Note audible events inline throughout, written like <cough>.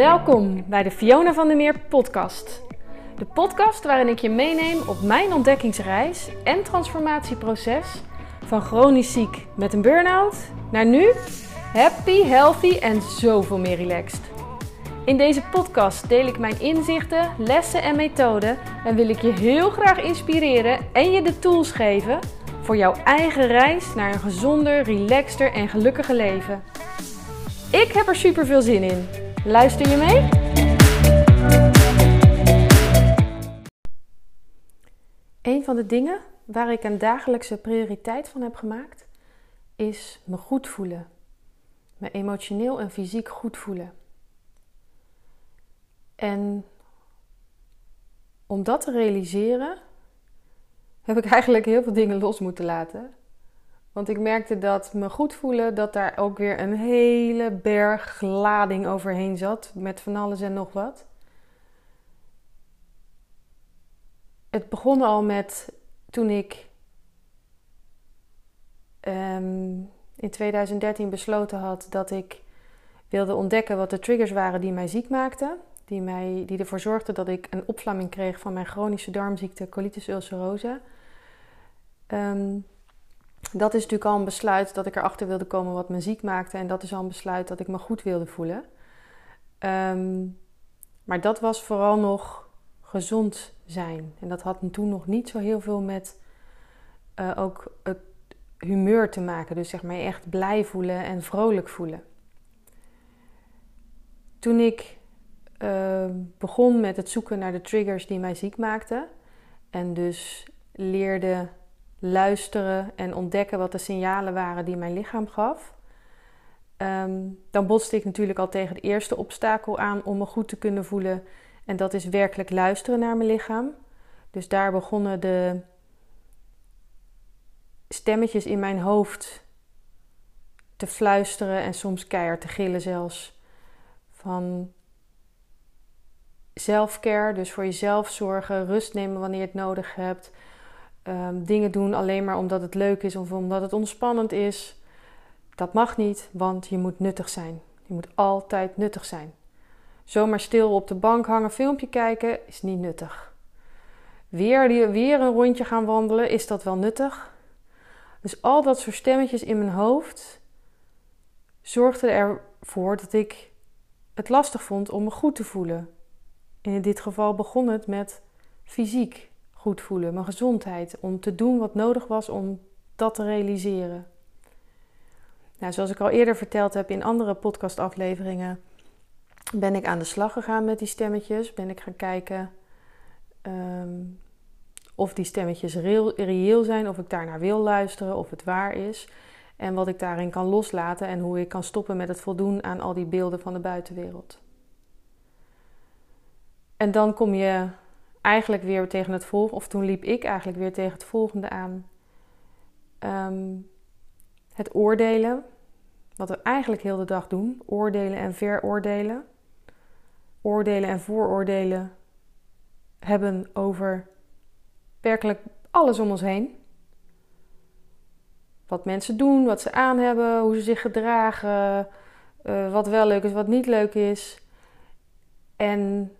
Welkom bij de Fiona van der Meer podcast. De podcast waarin ik je meeneem op mijn ontdekkingsreis en transformatieproces van chronisch ziek met een burn-out naar nu happy, healthy en zoveel meer relaxed. In deze podcast deel ik mijn inzichten, lessen en methoden en wil ik je heel graag inspireren en je de tools geven voor jouw eigen reis naar een gezonder, relaxter en gelukkiger leven. Ik heb er super veel zin in. Luister je mee? Een van de dingen waar ik een dagelijkse prioriteit van heb gemaakt, is me goed voelen. Me emotioneel en fysiek goed voelen. En om dat te realiseren, heb ik eigenlijk heel veel dingen los moeten laten. Want ik merkte dat me goed voelen, dat daar ook weer een hele berg lading overheen zat. Met van alles en nog wat. Het begon al met toen ik um, in 2013 besloten had dat ik wilde ontdekken wat de triggers waren die mij ziek maakten. Die, mij, die ervoor zorgden dat ik een opvlamming kreeg van mijn chronische darmziekte colitis ulcerosa. Um, dat is natuurlijk al een besluit dat ik erachter wilde komen wat me ziek maakte. En dat is al een besluit dat ik me goed wilde voelen. Ehm, maar dat was vooral nog gezond zijn. En dat had toen nog niet zo heel veel met uh, ook het humeur te maken. Dus zeg maar echt blij voelen en vrolijk voelen. Toen ik uh, begon met het zoeken naar de triggers die mij ziek maakten. En dus leerde luisteren en ontdekken wat de signalen waren die mijn lichaam gaf. Ehm, dan botste ik natuurlijk al tegen het eerste obstakel aan om me goed te kunnen voelen. En dat is werkelijk luisteren naar mijn lichaam. Dus daar begonnen de stemmetjes in mijn hoofd te fluisteren en soms keihard te gillen zelfs. Van zelfcare, dus voor jezelf zorgen, rust nemen wanneer je het nodig hebt. Ehm, dingen doen alleen maar omdat het leuk is of omdat het ontspannend is. Dat mag niet, want je moet nuttig zijn. Je moet altijd nuttig zijn. Zomaar stil op de bank hangen, filmpje kijken is niet nuttig. Weer, weer een rondje gaan wandelen, is dat wel nuttig? Dus al dat soort stemmetjes in mijn hoofd zorgden ervoor dat ik het lastig vond om me goed te voelen. in dit geval begon het met fysiek goed voelen, mijn gezondheid, om te doen wat nodig was om dat te realiseren. Nou, zoals ik al eerder verteld heb in andere podcastafleveringen, ben ik aan de slag gegaan met die stemmetjes. Ben ik gaan kijken ehm, of die stemmetjes reëel, reëel zijn, of ik daarnaar wil luisteren, of het waar is. En wat ik daarin kan loslaten en hoe ik kan stoppen met het voldoen aan al die beelden van de buitenwereld. En dan kom je eigenlijk weer tegen het volgende, of toen liep ik eigenlijk weer tegen het volgende aan. Ehm, het oordelen, wat we eigenlijk heel de dag doen, oordelen en veroordelen. Oordelen en vooroordelen hebben over werkelijk alles om ons heen. Wat mensen doen, wat ze aan hebben, hoe ze zich gedragen, uh, wat wel leuk is, wat niet leuk is. En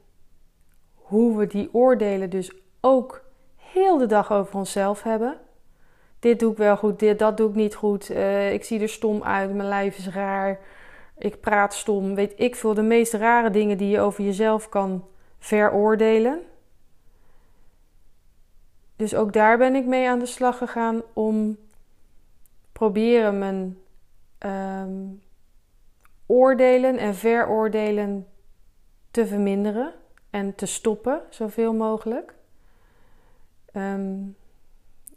hoe we die oordelen dus ook heel de dag over onszelf hebben. Dit doe ik wel goed, dit, dat doe ik niet goed. Uh, ik zie er stom uit, mijn lijf is raar. Ik praat stom. Weet ik veel, de meest rare dingen die je over jezelf kan veroordelen. Dus ook daar ben ik mee aan de slag gegaan om proberen mijn um, oordelen en veroordelen te verminderen en te stoppen, zoveel mogelijk. Ehm,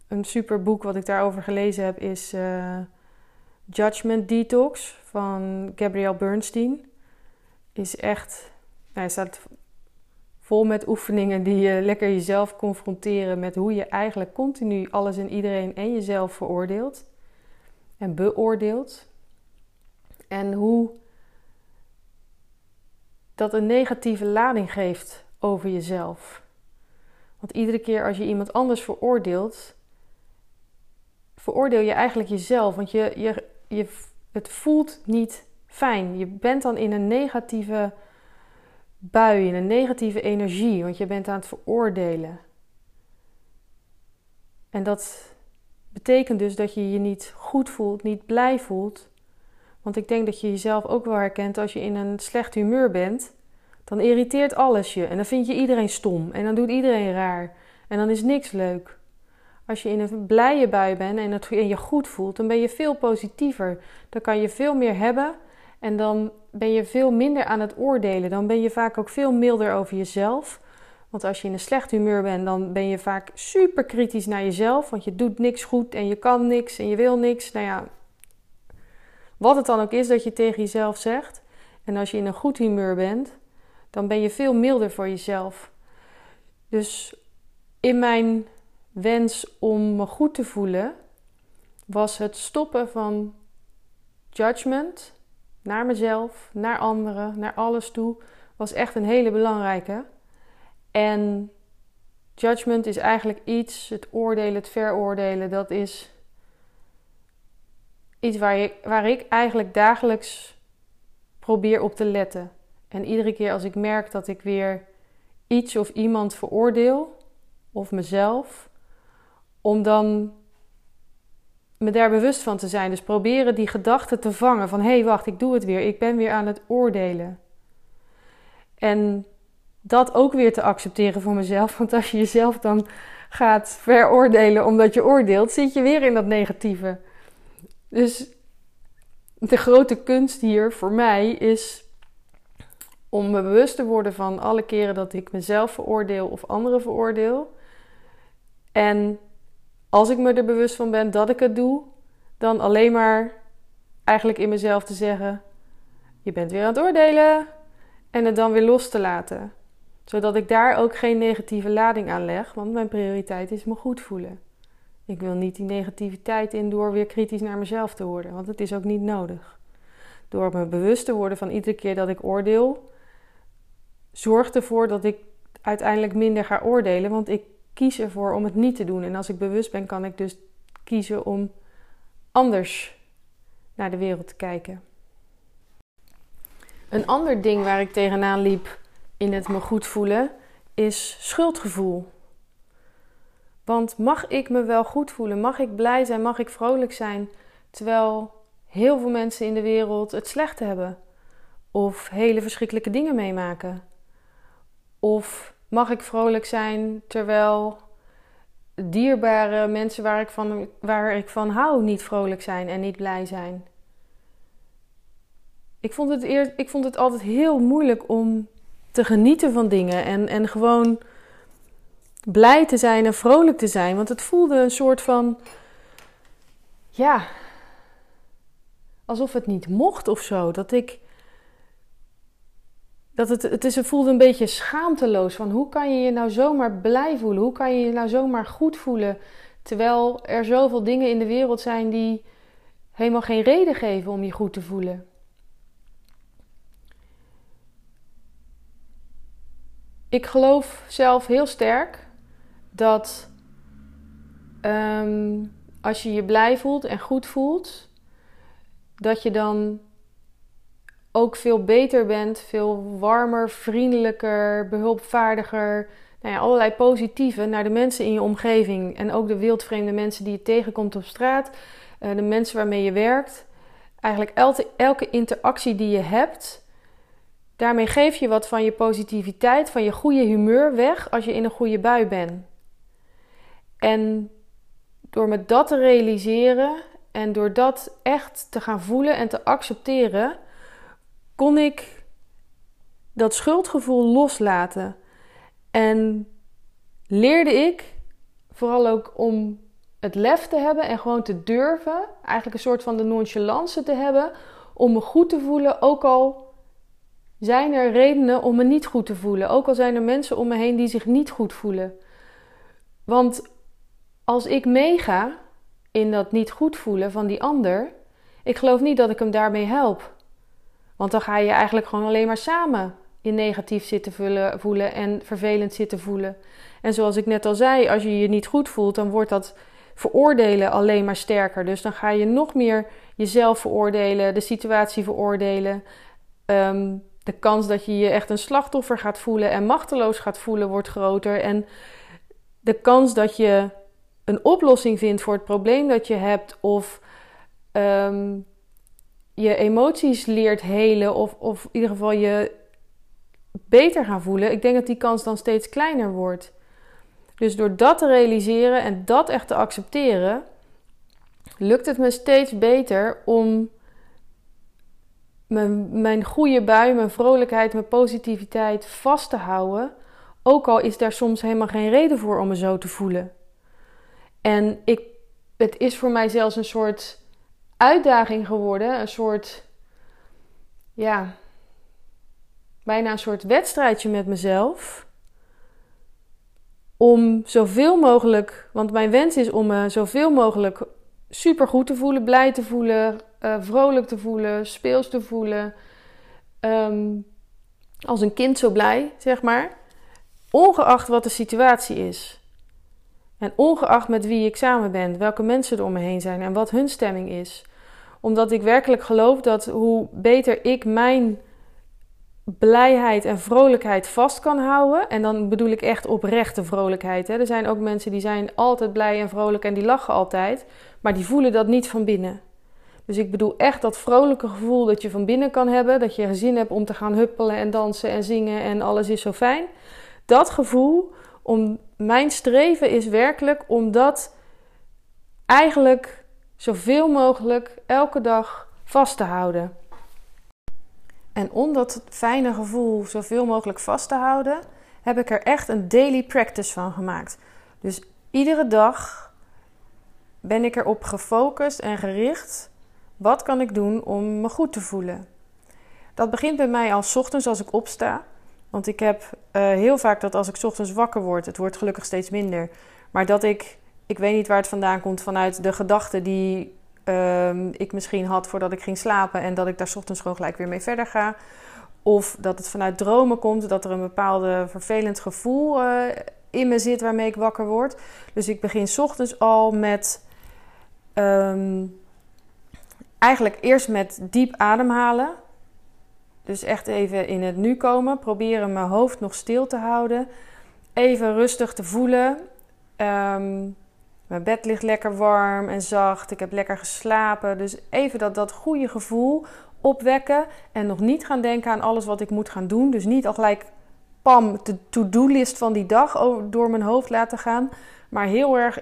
een super boek wat ik daarover gelezen heb is uh, Judgment Detox van Gabrielle Bernstein. Is echt, nou, hij staat vol met oefeningen die je lekker jezelf confronteren met hoe je eigenlijk continu alles en iedereen en jezelf veroordeelt en beoordeelt. En hoe dat een negatieve lading geeft over jezelf. Want iedere keer als je iemand anders veroordeelt, veroordeel je eigenlijk jezelf. Want je, je, je, het voelt niet fijn. Je bent dan in een negatieve bui, in een negatieve energie, want je bent aan het veroordelen. En dat betekent dus dat je je niet goed voelt, niet blij voelt. Want ik denk dat je jezelf ook wel herkent als je in een slecht humeur bent. Dan irriteert alles je en dan vind je iedereen stom en dan doet iedereen raar en dan is niks leuk. Als je in een blije bui bent en, het, en je goed voelt, dan ben je veel positiever. Dan kan je veel meer hebben en dan ben je veel minder aan het oordelen. Dan ben je vaak ook veel milder over jezelf. Want als je in een slecht humeur bent, dan ben je vaak super kritisch naar jezelf. Want je doet niks goed en je kan niks en je wil niks. Nou ja, wat het dan ook is dat je tegen jezelf zegt. En als je in een goed humeur bent, dan ben je veel milder voor jezelf. Dus in mijn wens om me goed te voelen, was het stoppen van judgment naar mezelf, naar anderen, naar alles toe, was echt een hele belangrijke. En judgment is eigenlijk iets, het oordelen, het veroordelen, dat is iets waar, waar ik eigenlijk dagelijks probeer op te letten. En iedere keer als ik merk dat ik weer iets of iemand veroordeel, of mezelf, om dan me daar bewust van te zijn. Dus proberen die gedachten te vangen van hé, hey, wacht, ik doe het weer. Ik ben weer aan het oordelen. En dat ook weer te accepteren voor mezelf. <laughs> Want als je jezelf dan gaat veroordelen omdat je oordeelt, zit je weer in dat negatieve. Dus de grote kunst hier voor mij is om me bewust te worden van alle keren dat ik mezelf veroordeel of anderen veroordeel. En als ik me er bewust van ben dat ik het doe, dan alleen maar eigenlijk in mezelf te zeggen: Je bent weer aan het oordelen. En het dan weer los te laten. Zodat ik daar ook geen negatieve lading aan leg, want mijn prioriteit is me goed voelen. Ik wil niet die negativiteit in door weer kritisch naar mezelf te worden, want het is ook niet nodig. Door me bewust te worden van iedere keer dat ik oordeel, zorgt ervoor dat ik uiteindelijk minder ga oordelen, want ik kies ervoor om het niet te doen. En als ik bewust ben, kan ik dus kiezen om anders naar de wereld te kijken. Een ander ding waar ik tegenaan liep in het me goed voelen is schuldgevoel. Want mag ik me wel goed voelen? Mag ik blij zijn? Mag ik vrolijk zijn? Terwijl heel veel mensen in de wereld het slecht hebben. Of hele verschrikkelijke dingen meemaken. Of mag ik vrolijk zijn terwijl dierbare mensen waar ik van, waar ik van hou niet vrolijk zijn en niet blij zijn? Ik vond het, eer, ik vond het altijd heel moeilijk om te genieten van dingen en, en gewoon blij te zijn en vrolijk te zijn. Want het voelde een soort van, ja, alsof het niet mocht of zo. Dat ik, dat het, het, is, het voelde een beetje schaamteloos. Van hoe kan je je nou zomaar blij voelen? Hoe kan je je nou zomaar goed voelen? Terwijl er zoveel dingen in de wereld zijn die helemaal geen reden geven om je goed te voelen. Ik geloof zelf heel sterk dat ehm, als je je blij voelt en goed voelt, dat je dan ook veel beter bent, veel warmer, vriendelijker, behulpvaardiger. Nou ja, allerlei positieve naar de mensen in je omgeving. En ook de wildvreemde mensen die je tegenkomt op straat. Uh, de mensen waarmee je werkt. Eigenlijk elke interactie die je hebt. Daarmee geef je wat van je positiviteit, van je goede humeur weg als je in een goede bui bent. En door me dat te realiseren en door dat echt te gaan voelen en te accepteren, kon ik dat schuldgevoel loslaten. En leerde ik vooral ook om het lef te hebben en gewoon te durven, eigenlijk een soort van de nonchalance te hebben, om me goed te voelen, ook al zijn er redenen om me niet goed te voelen, ook al zijn er mensen om me heen die zich niet goed voelen. Want als ik meega in dat niet goed voelen van die ander, ik geloof niet dat ik hem daarmee help. Want dan ga je eigenlijk gewoon alleen maar samen je negatief zitten voelen en vervelend zitten voelen. En zoals ik net al zei, als je je niet goed voelt, dan wordt dat veroordelen alleen maar sterker. Dus dan ga je nog meer jezelf veroordelen, de situatie veroordelen. Ehm, de kans dat je je echt een slachtoffer gaat voelen en machteloos gaat voelen wordt groter. En de kans dat je een oplossing vindt voor het probleem dat je hebt, of ehm, je emoties leert helen, of, of in ieder geval je beter gaan voelen, ik denk dat die kans dan steeds kleiner wordt. Dus door dat te realiseren en dat echt te accepteren, lukt het me steeds beter om mijn, mijn goede bui, mijn vrolijkheid, mijn positiviteit vast te houden. Ook al is daar soms helemaal geen reden voor om me zo te voelen. En ik, het is voor mij zelfs een soort uitdaging geworden, een soort, ja, bijna een soort wedstrijdje met mezelf. Om zoveel mogelijk, want mijn wens is om me zoveel mogelijk super goed te voelen, blij te voelen, uh, vrolijk te voelen, speels te voelen. Ehm, als een kind zo blij, zeg maar. Ongeacht wat de situatie is. En ongeacht met wie ik samen ben, welke mensen er om me heen zijn en wat hun stemming is. Omdat ik werkelijk geloof dat hoe beter ik mijn blijheid en vrolijkheid vast kan houden. En dan bedoel ik echt oprechte vrolijkheid. Hè. Er zijn ook mensen die zijn altijd blij en vrolijk en die lachen altijd. Maar die voelen dat niet van binnen. Dus ik bedoel echt dat vrolijke gevoel dat je van binnen kan hebben. Dat je zin hebt om te gaan huppelen en dansen en zingen en alles is zo fijn. Dat gevoel, om, mijn streven is werkelijk om dat eigenlijk zoveel mogelijk elke dag vast te houden. En om dat fijne gevoel zoveel mogelijk vast te houden, heb ik er echt een daily practice van gemaakt. Dus iedere dag ben ik erop gefocust en gericht. Wat kan ik doen om me goed te voelen? Dat begint bij mij als ochtends als ik opsta. Want ik heb uh, heel vaak dat als ik ochtends wakker word, het wordt gelukkig steeds minder, maar dat ik, ik weet niet waar het vandaan komt, vanuit de gedachten die um, ik misschien had voordat ik ging slapen en dat ik daar ochtends gewoon gelijk weer mee verder ga. Of dat het vanuit dromen komt, dat er een bepaalde vervelend gevoel uh, in me zit waarmee ik wakker word. Dus ik begin ochtends al met um, eigenlijk eerst met diep ademhalen. Dus echt even in het nu komen. Proberen mijn hoofd nog stil te houden. Even rustig te voelen. Um, mijn bed ligt lekker warm en zacht. Ik heb lekker geslapen. Dus even dat, dat goede gevoel opwekken. En nog niet gaan denken aan alles wat ik moet gaan doen. Dus niet al gelijk pam, de to-do-list van die dag door mijn hoofd laten gaan. Maar heel erg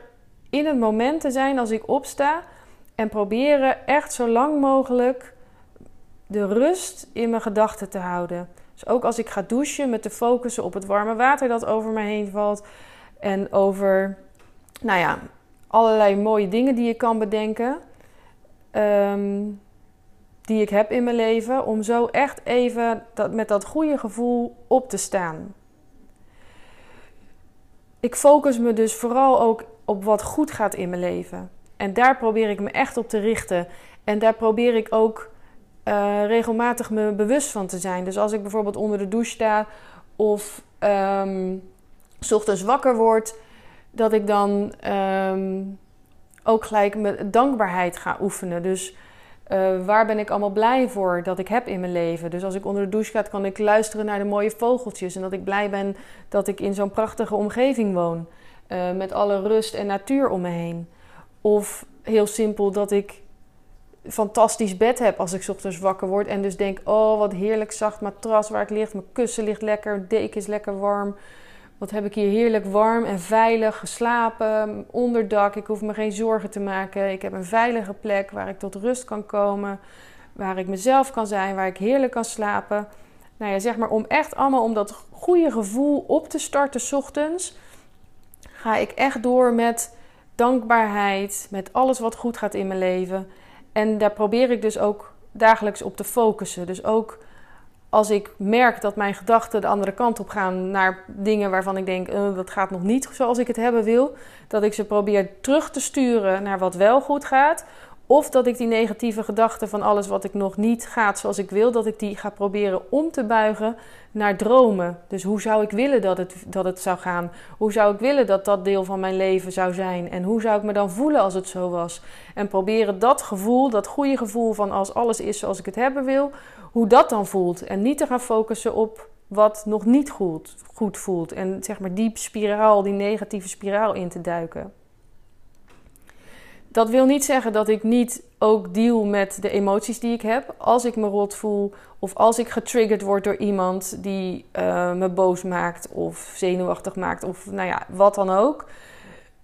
in het moment te zijn als ik opsta. En proberen echt zo lang mogelijk de rust in mijn gedachten te houden. Dus ook als ik ga douchen, met de focussen op het warme water dat over me heen valt. En over, nou ja, allerlei mooie dingen die je kan bedenken. Ehm, die ik heb in mijn leven. Om zo echt even dat, met dat goede gevoel op te staan. Ik focus me dus vooral ook op wat goed gaat in mijn leven. En daar probeer ik me echt op te richten. En daar probeer ik ook uh, regelmatig me bewust van te zijn. Dus als ik bijvoorbeeld onder de douche sta of um, ochtends wakker word, dat ik dan um, ook gelijk met dankbaarheid ga oefenen. Dus uh, waar ben ik allemaal blij voor dat ik heb in mijn leven? Dus als ik onder de douche ga, kan ik luisteren naar de mooie vogeltjes. En dat ik blij ben dat ik in zo'n prachtige omgeving woon. Uh, met alle rust en natuur om me heen. Of heel simpel dat ik fantastisch bed heb als ik ochtends wakker word. En dus denk, oh wat heerlijk zacht matras waar ik lig. Mijn kussen ligt lekker, deken is lekker warm. Wat heb ik hier heerlijk warm en veilig geslapen. Onderdak, ik hoef me geen zorgen te maken. Ik heb een veilige plek waar ik tot rust kan komen. Waar ik mezelf kan zijn, waar ik heerlijk kan slapen. Nou ja, zeg maar om echt allemaal om dat goede gevoel op te starten ochtends. Ga ik echt door met dankbaarheid, met alles wat goed gaat in mijn leven. En daar probeer ik dus ook dagelijks op te focussen. Dus ook als ik merk dat mijn gedachten de andere kant op gaan naar dingen waarvan ik denk uh, dat gaat nog niet zoals ik het hebben wil, dat ik ze probeer terug te sturen naar wat wel goed gaat. Of dat ik die negatieve gedachten van alles wat ik nog niet gaat zoals ik wil, dat ik die ga proberen om te buigen naar dromen. Dus hoe zou ik willen dat het, dat het zou gaan? Hoe zou ik willen dat dat deel van mijn leven zou zijn? En hoe zou ik me dan voelen als het zo was? En proberen dat gevoel, dat goede gevoel van als alles is zoals ik het hebben wil, hoe dat dan voelt. En niet te gaan focussen op wat nog niet goed, goed voelt. En zeg maar die spiraal, die negatieve spiraal in te duiken. Dat wil niet zeggen dat ik niet ook deal met de emoties die ik heb. Als ik me rot voel of als ik getriggerd word door iemand die uh, me boos maakt of zenuwachtig maakt of nou ja, wat dan ook.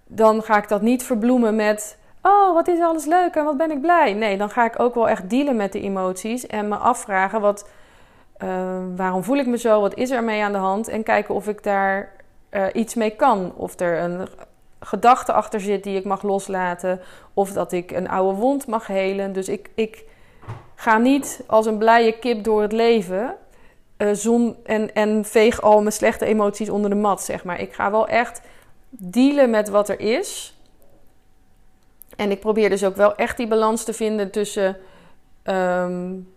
Dan ga ik dat niet verbloemen met, oh wat is alles leuk en wat ben ik blij. Nee, dan ga ik ook wel echt dealen met de emoties en me afvragen wat, uh, waarom voel ik me zo, wat is er mee aan de hand en kijken of ik daar uh, iets mee kan. Of er een gedachte achter zit die ik mag loslaten. Of dat ik een oude wond mag helen. Dus ik, ik ga niet als een blije kip door het leven. Uh, zon, en, en veeg al mijn slechte emoties onder de mat, zeg maar. Ik ga wel echt dealen met wat er is. En ik probeer dus ook wel echt die balans te vinden tussen um,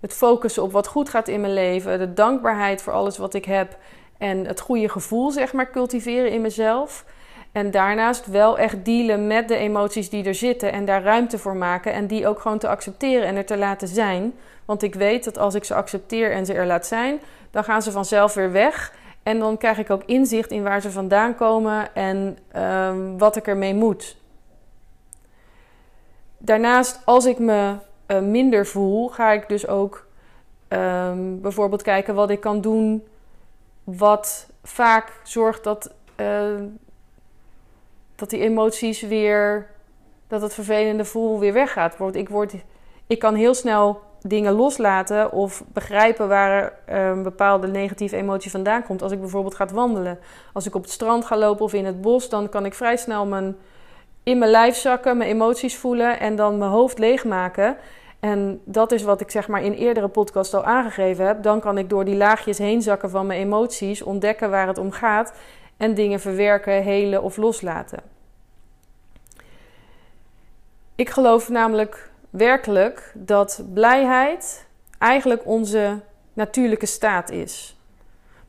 het focussen op wat goed gaat in mijn leven, de dankbaarheid voor alles wat ik heb en het goede gevoel, zeg maar, cultiveren in mezelf. En daarnaast wel echt dealen met de emoties die er zitten en daar ruimte voor maken en die ook gewoon te accepteren en er te laten zijn. Want ik weet dat als ik ze accepteer en ze er laat zijn, dan gaan ze vanzelf weer weg. En dan krijg ik ook inzicht in waar ze vandaan komen en um, wat ik ermee moet. Daarnaast, als ik me uh, minder voel, ga ik dus ook um, bijvoorbeeld kijken wat ik kan doen wat vaak zorgt dat, uh, dat die emoties weer, dat het vervelende voel weer weggaat. Ik, word, ik kan heel snel dingen loslaten of begrijpen waar een bepaalde negatieve emotie vandaan komt. Als ik bijvoorbeeld ga wandelen. Als ik op het strand ga lopen of in het bos, dan kan ik vrij snel mijn, in mijn lijf zakken, mijn emoties voelen en dan mijn hoofd leegmaken. En dat is wat ik zeg maar in eerdere podcast al aangegeven heb. Dan kan ik door die laagjes heen zakken van mijn emoties, ontdekken waar het om gaat en dingen verwerken, helen of loslaten. Ik geloof namelijk werkelijk dat blijheid eigenlijk onze natuurlijke staat is.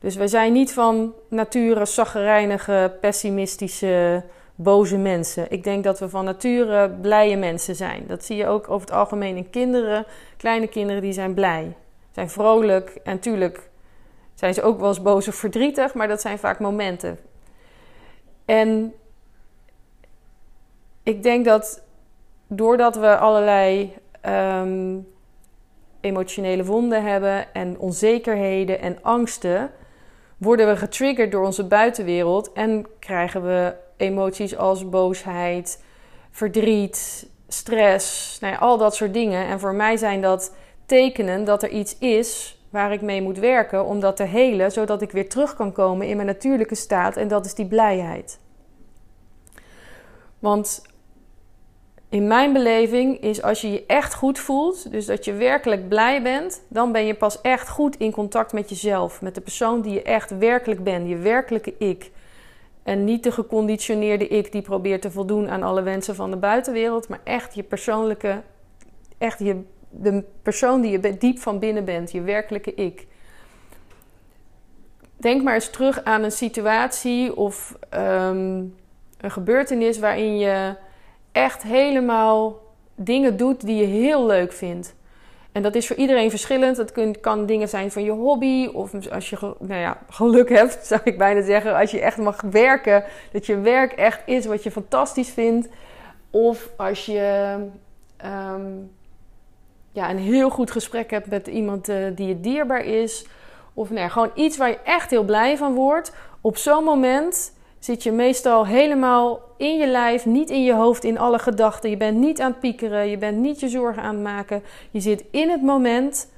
Dus we zijn niet van nature zaggerijnige, pessimistische boze mensen. Ik denk dat we van nature blije mensen zijn. Dat zie je ook over het algemeen in kinderen. Kleine kinderen die zijn blij, zijn vrolijk. En natuurlijk zijn ze ook wel eens boos of verdrietig, maar dat zijn vaak momenten. En ik denk dat doordat we allerlei um, emotionele wonden hebben en onzekerheden en angsten, worden we getriggerd door onze buitenwereld en krijgen we emoties als boosheid, verdriet, stress, nou ja, al dat soort dingen. En voor mij zijn dat tekenen dat er iets is waar ik mee moet werken om dat te helen, zodat ik weer terug kan komen in mijn natuurlijke staat en dat is die blijheid. Want in mijn beleving is als je je echt goed voelt, dus dat je werkelijk blij bent, dan ben je pas echt goed in contact met jezelf, met de persoon die je echt werkelijk bent, je werkelijke ik. En niet de geconditioneerde ik die probeert te voldoen aan alle wensen van de buitenwereld, maar echt je persoonlijke, echt je, de persoon die je diep van binnen bent, je werkelijke ik. Denk maar eens terug aan een situatie of um, een gebeurtenis waarin je echt helemaal dingen doet die je heel leuk vindt. En dat is voor iedereen verschillend. Dat kan dingen zijn van je hobby. Of als je nou ja, geluk hebt, <laughs> zou ik bijna zeggen. Als je echt mag werken. Dat je werk echt is wat je fantastisch vindt. Of als je um, ja, een heel goed gesprek hebt met iemand uh, die je dierbaar is. Of nee, nou gewoon iets waar je echt heel blij van wordt. Op zo'n moment zit je meestal helemaal in je lijf, niet in je hoofd, in alle gedachten. Je bent niet aan het piekeren, je bent niet je zorgen aan het maken. Je zit in het moment.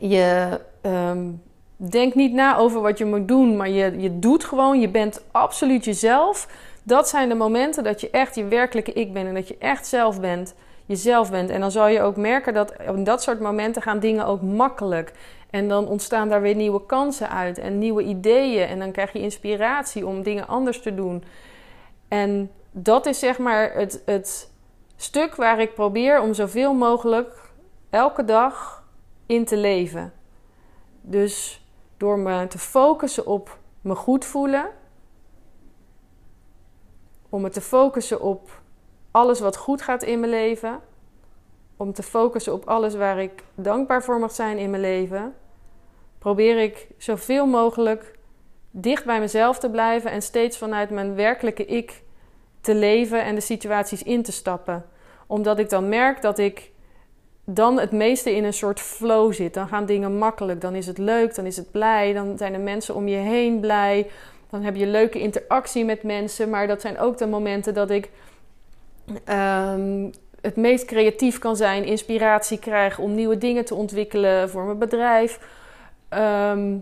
Je um, denkt niet na over wat je moet doen, maar je, je doet gewoon. Je bent absoluut jezelf. Dat zijn de momenten dat je echt je werkelijke ik bent en dat je echt zelf bent, jezelf bent. En dan zal je ook merken dat in dat soort momenten gaan dingen ook makkelijk. En dan ontstaan daar weer nieuwe kansen uit en nieuwe ideeën. En dan krijg je inspiratie om dingen anders te doen. En dat is zeg maar het, het stuk waar ik probeer om zoveel mogelijk elke dag in te leven. Dus door me te focussen op me goed voelen, om me te focussen op alles wat goed gaat in mijn leven, om te focussen op alles waar ik dankbaar voor mag zijn in mijn leven, probeer ik zoveel mogelijk dicht bij mezelf te blijven en steeds vanuit mijn werkelijke ik te leven en de situaties in te stappen. Omdat ik dan merk dat ik dan het meeste in een soort flow zit. Dan gaan dingen makkelijk, dan is het leuk, dan is het blij, dan zijn de mensen om je heen blij. Dan heb je leuke interactie met mensen, maar dat zijn ook de momenten dat ik ehm, het meest creatief kan zijn, inspiratie krijg om nieuwe dingen te ontwikkelen voor mijn bedrijf. Ehm,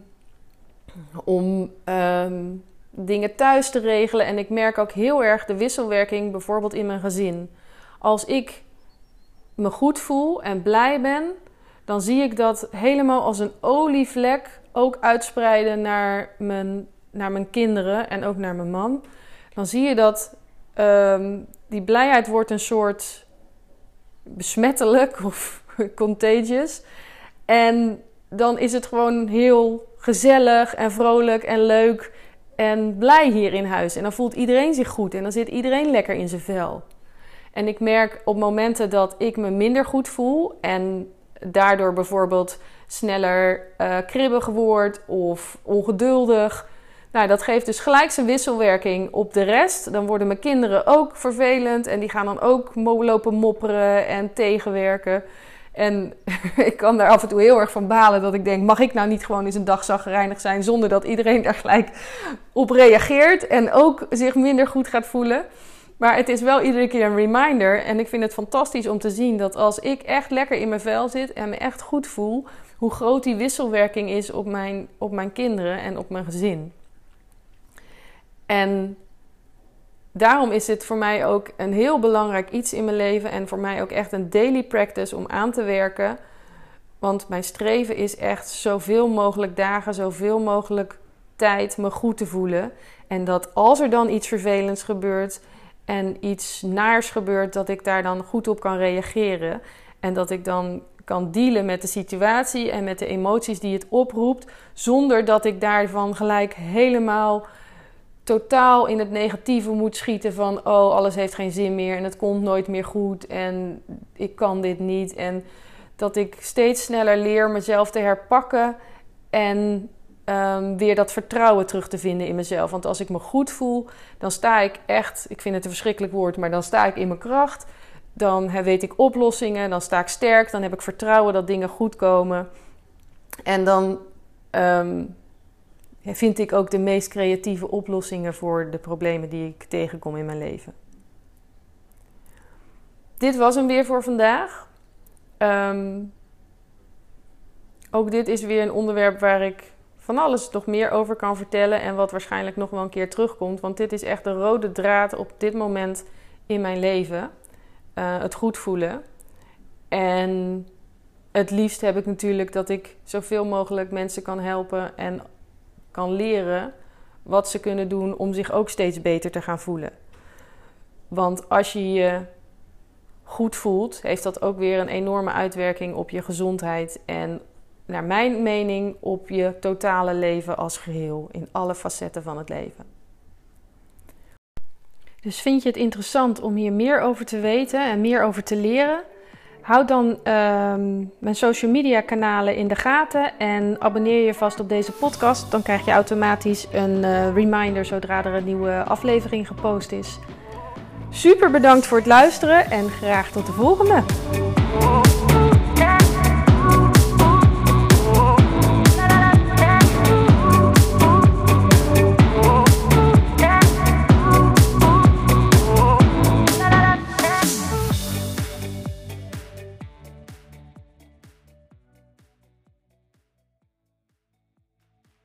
om ehm, dingen thuis te regelen. En ik merk ook heel erg de wisselwerking, bijvoorbeeld in mijn gezin. Als ik me goed voel en blij ben, dan zie ik dat helemaal als een olievlek ook uitspreiden naar mijn, naar mijn kinderen en ook naar mijn man. Dan zie je dat um, die blijheid wordt een soort besmettelijk of <laughs> contagious. En dan is het gewoon heel gezellig en vrolijk en leuk en blij hier in huis. En dan voelt iedereen zich goed en dan zit iedereen lekker in zijn vel. En ik merk op momenten dat ik me minder goed voel en daardoor bijvoorbeeld sneller uh, kribbig word of ongeduldig. Nou, dat geeft dus gelijk zijn wisselwerking op de rest. Dan worden mijn kinderen ook vervelend en die gaan dan ook lopen mopperen en tegenwerken. En <laughs> ik kan daar af en toe heel erg van balen dat ik denk: mag ik nou niet gewoon eens een dag zagrijnig zijn zonder dat iedereen daar gelijk op reageert en ook zich minder goed gaat voelen? Maar het is wel iedere keer een reminder. En ik vind het fantastisch om te zien dat als ik echt lekker in mijn vel zit en me echt goed voel, hoe groot die wisselwerking is op mijn, op mijn kinderen en op mijn gezin. En daarom is het voor mij ook een heel belangrijk iets in mijn leven en voor mij ook echt een daily practice om aan te werken. Want mijn streven is echt zoveel mogelijk dagen, zoveel mogelijk tijd me goed te voelen. En dat als er dan iets vervelends gebeurt en iets naars gebeurt, dat ik daar dan goed op kan reageren. En dat ik dan kan dealen met de situatie en met de emoties die het oproept, zonder dat ik daarvan gelijk helemaal totaal in het negatieve moet schieten van oh, alles heeft geen zin meer en het komt nooit meer goed en ik kan dit niet. En dat ik steeds sneller leer mezelf te herpakken en um, weer dat vertrouwen terug te vinden in mezelf. Want als ik me goed voel, dan sta ik echt, ik vind het een verschrikkelijk woord, maar dan sta ik in mijn kracht. Dan weet ik oplossingen, dan sta ik sterk, dan heb ik vertrouwen dat dingen goed komen. En dan um, vind ik ook de meest creatieve oplossingen voor de problemen die ik tegenkom in mijn leven. Dit was hem weer voor vandaag. Um, ook dit is weer een onderwerp waar ik van alles nog meer over kan vertellen en wat waarschijnlijk nog wel een keer terugkomt. Want dit is echt de rode draad op dit moment in mijn leven. Uh, het goed voelen. En het liefst heb ik natuurlijk dat ik zoveel mogelijk mensen kan helpen en kan leren wat ze kunnen doen om zich ook steeds beter te gaan voelen. Want als je je goed voelt, heeft dat ook weer een enorme uitwerking op je gezondheid en naar mijn mening op je totale leven als geheel, in alle facetten van het leven. Dus vind je het interessant om hier meer over te weten en meer over te leren? Houd dan ehm, mijn social media kanalen in de gaten en abonneer je vast op deze podcast. Dan krijg je automatisch een uh, reminder zodra er een nieuwe aflevering gepost is. Super bedankt voor het luisteren en graag tot de volgende.